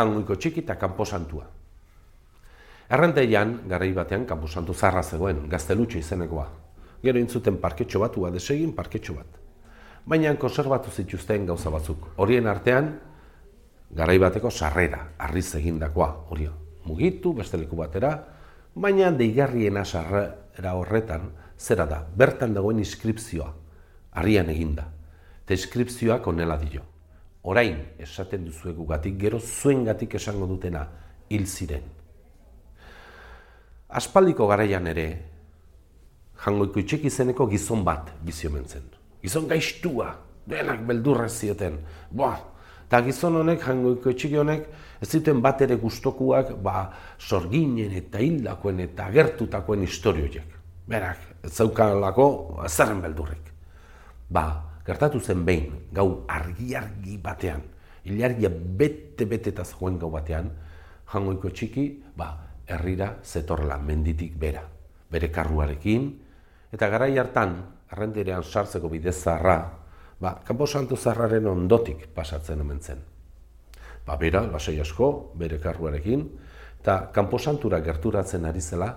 jangoiko txiki eta kanposantua. Errenteian, garai batean, kanposantu zarra zegoen, gaztelutxo izenekoa. Gero intzuten parketxo bat, ua desegin parketxo bat. Baina konservatu zituzten gauza batzuk. Horien artean, garai bateko sarrera, arriz egindakoa, hori mugitu, beste leku batera, baina deigarriena sarrera horretan, zera da, bertan dagoen inskripzioa, harrian eginda. Eta inskripzioak onela dio. Orain esaten duzuegu gatik, gero zuen gatik esango dutena hil ziren. Aspaldiko garaian ere, jangoiko itxek izeneko gizon bat biziomen zen. Gizon gaiztua, denak beldurra zioten. Boa, eta gizon honek, jangoiko itxeki honek, ez zuten bat ere gustokuak, ba, sorginen eta hildakoen eta agertutakoen historioiek. Berak, ez zaukalako, zerren beldurrik. Ba, gertatu zen behin, gau argi-argi batean, ilargia bete-bete eta zegoen gau batean, jangoiko txiki, ba, herrira zetorrela menditik bera, bere karruarekin, eta garai hartan, arrendirean sartzeko bidez zarra, ba, kanpo santu zarraren ondotik pasatzen omen zen. Ba, bera, lasai asko, bere karruarekin, eta kanposantura gerturatzen ari zela,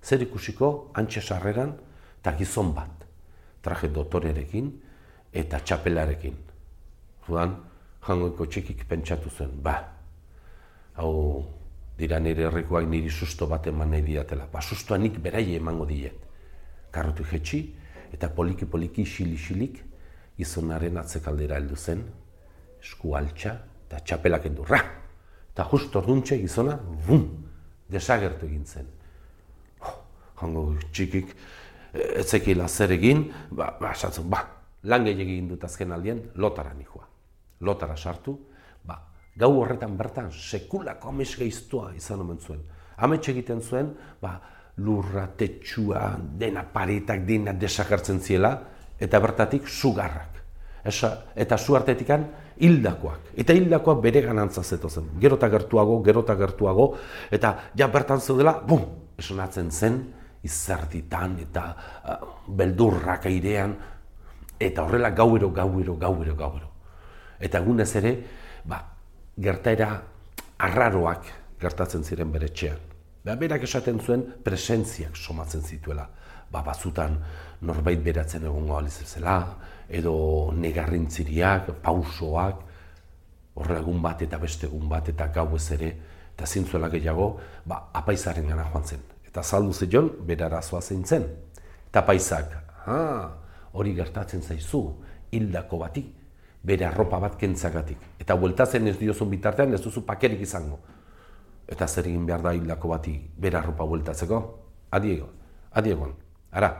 zer ikusiko antxe sarreran, eta gizon bat, traje dotorerekin, eta txapelarekin. Zuan, jangoiko txikik pentsatu zen, ba, hau dira nire herrikoak niri susto bat eman nahi diatela. Ba, sustoa nik berai emango diet. Karrotu jetxi, eta poliki-poliki xili-xilik, izonaren atzekaldera heldu zen, esku altxa, eta txapelak endu, ra! Eta just orduntxe gizona, bum, desagertu egin zen. Oh, jango txikik, etzekila zer egin, ba, ba, ba, lan egin dut azken aldien, lotara nihua. Lotara sartu, ba, gau horretan bertan sekulako ames geiztua izan omen zuen. Amets egiten zuen, ba, lurra, tetxua, dena paretak, dena desakartzen ziela, eta bertatik sugarrak. Esa, eta zu artetikan hildakoak. Eta hildakoak bere ganantza zetozen. Gerota gertuago, gerota gertuago, eta ja bertan zeudela, bum, esonatzen zen, izerditan eta uh, beldurrak airean, Eta horrela gauero, gauero, gauero, gauero. Eta egunez ere, ba, gertaera arraroak gertatzen ziren bere txean. Ba, berak esaten zuen presentziak somatzen zituela. Ba, bazutan norbait beratzen egongo alizezela, edo negarrintziriak, pausoak, horrela egun bat eta beste egun bat eta gau ez ere, eta zintzuela gehiago, ba, apaizaren gana joan zen. Eta zaldu zion, bera arazoa zein zen. Eta apaizak, ah, hori gertatzen zaizu, hildako bati, bere arropa bat kentzagatik. Eta bueltatzen ez diozun bitartean ez duzu pakerik izango. Eta zer egin behar da hildako bati bere arropa bueltatzeko? Adiego, adiegon. Ara,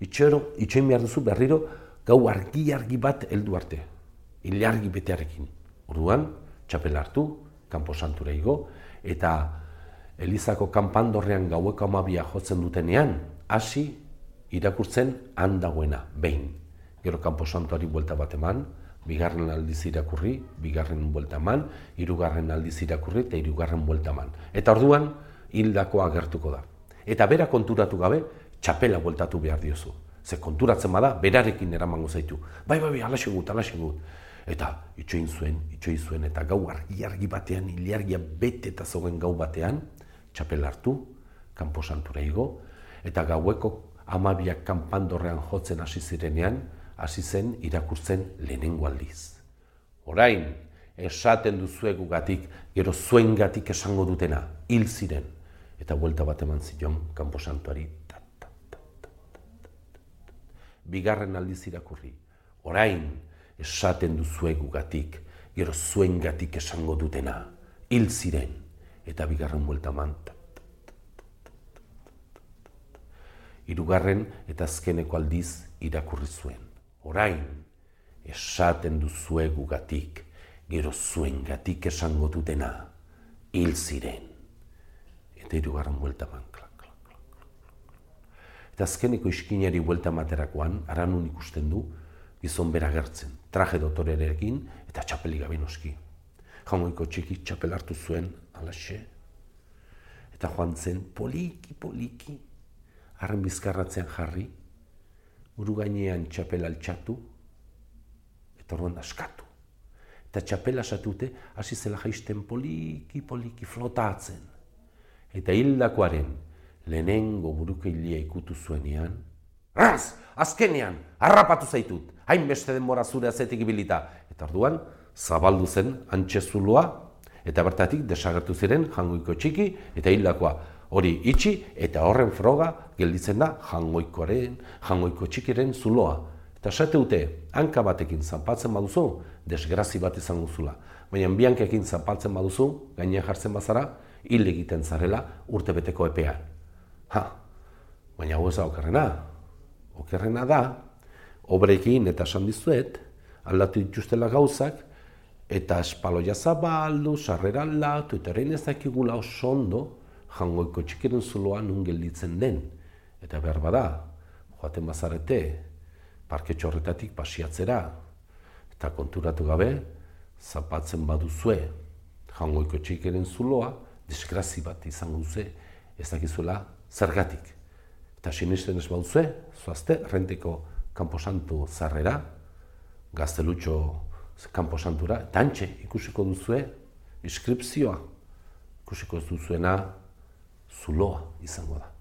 itxero, itxoin behar duzu berriro gau argi-argi bat heldu arte. Ilargi betearekin. Orduan, txapel hartu, kanpo santura igo, eta Elizako kanpandorrean gaueko amabia jotzen dutenean, hasi irakurtzen handagoena, behin. Gero kanpo santuari buelta bat eman, bigarren aldiz irakurri, bigarren buelta eman, hirugarren aldiz irakurri eta hirugarren buelta eman. Eta orduan, hildakoa agertuko da. Eta bera konturatu gabe, txapela bueltatu behar diozu. Ze konturatzen bada, berarekin eramango zaitu. Bai, bai, bai, alaxe gut, alaxe gut. Eta itxoin zuen, itxoin zuen, eta gau argi-argi batean, iliargia bete eta zogen gau batean, txapela hartu, kanpo santura igo, eta gaueko amabiak kanpandorrean jotzen hasi zirenean, hasi zen irakurtzen lehenengo aldiz. Orain, esaten duzuegu gatik, gero zuen gatik esango dutena, hil ziren, eta buelta bat eman zion kanposantuari. Bigarren aldiz irakurri, orain, esaten duzuegu gatik, gero zuen gatik esango dutena, hil ziren, eta bigarren buelta eman irugarren eta azkeneko aldiz irakurri zuen. Orain, esaten duzuegu gatik, gero zuen gatik esango dutena, hil ziren. Eta irugarren buelta man, klak, klak, klak, Eta azkeneko iskinari buelta materakoan, aranun ikusten du, gizon bera gertzen, traje dotorerekin eta txapeli gabe noski. Jamoiko txiki txapel hartu zuen, alaxe, eta joan zen poliki, poliki, harren bizkarratzean jarri, buru gainean txapel altxatu, eta orduan askatu. eta txapela satute, hasi zela jaisten poliki, poliki, flotatzen. Eta hildakoaren lehenengo burukeilia ikutu zuenean, Raz, azkenean, harrapatu zaitut, hainbeste denbora zure azetik ibilita. Eta orduan, zabaldu zen antxezulua, eta bertatik desagertu ziren jangoiko txiki eta hildakoa. Hori itxi eta horren froga gelditzen da jangoikoaren, jangoiko txikiren zuloa. Eta esate dute, hanka batekin zanpatzen baduzu, desgrazi bat izan guzula. Baina biankekin zanpatzen baduzu, gainean jartzen bazara, hil egiten zarela urtebeteko epean. Ha, baina hau ez da okerrena. Okerrena da, obrekin eta esan dizuet, aldatu dituztela gauzak, eta espaloia zabaldu, sarrera aldatu, eta ez dakigula oso ondo, jangoiko txikiren zuloa nun gelditzen den. Eta behar bada, joaten bazarete, parke txorretatik pasiatzera, eta konturatu gabe, zapatzen baduzue, jangoiko txikiren zuloa, desgrazi bat izango duze, ez dakizuela zergatik. Eta sinisten ez baduzue, zoazte, renteko kanposantu zarrera, gaztelutxo kanposantura, tantxe ikusiko duzue, inskripzioa, ikusiko duzuena, zuloa izango da.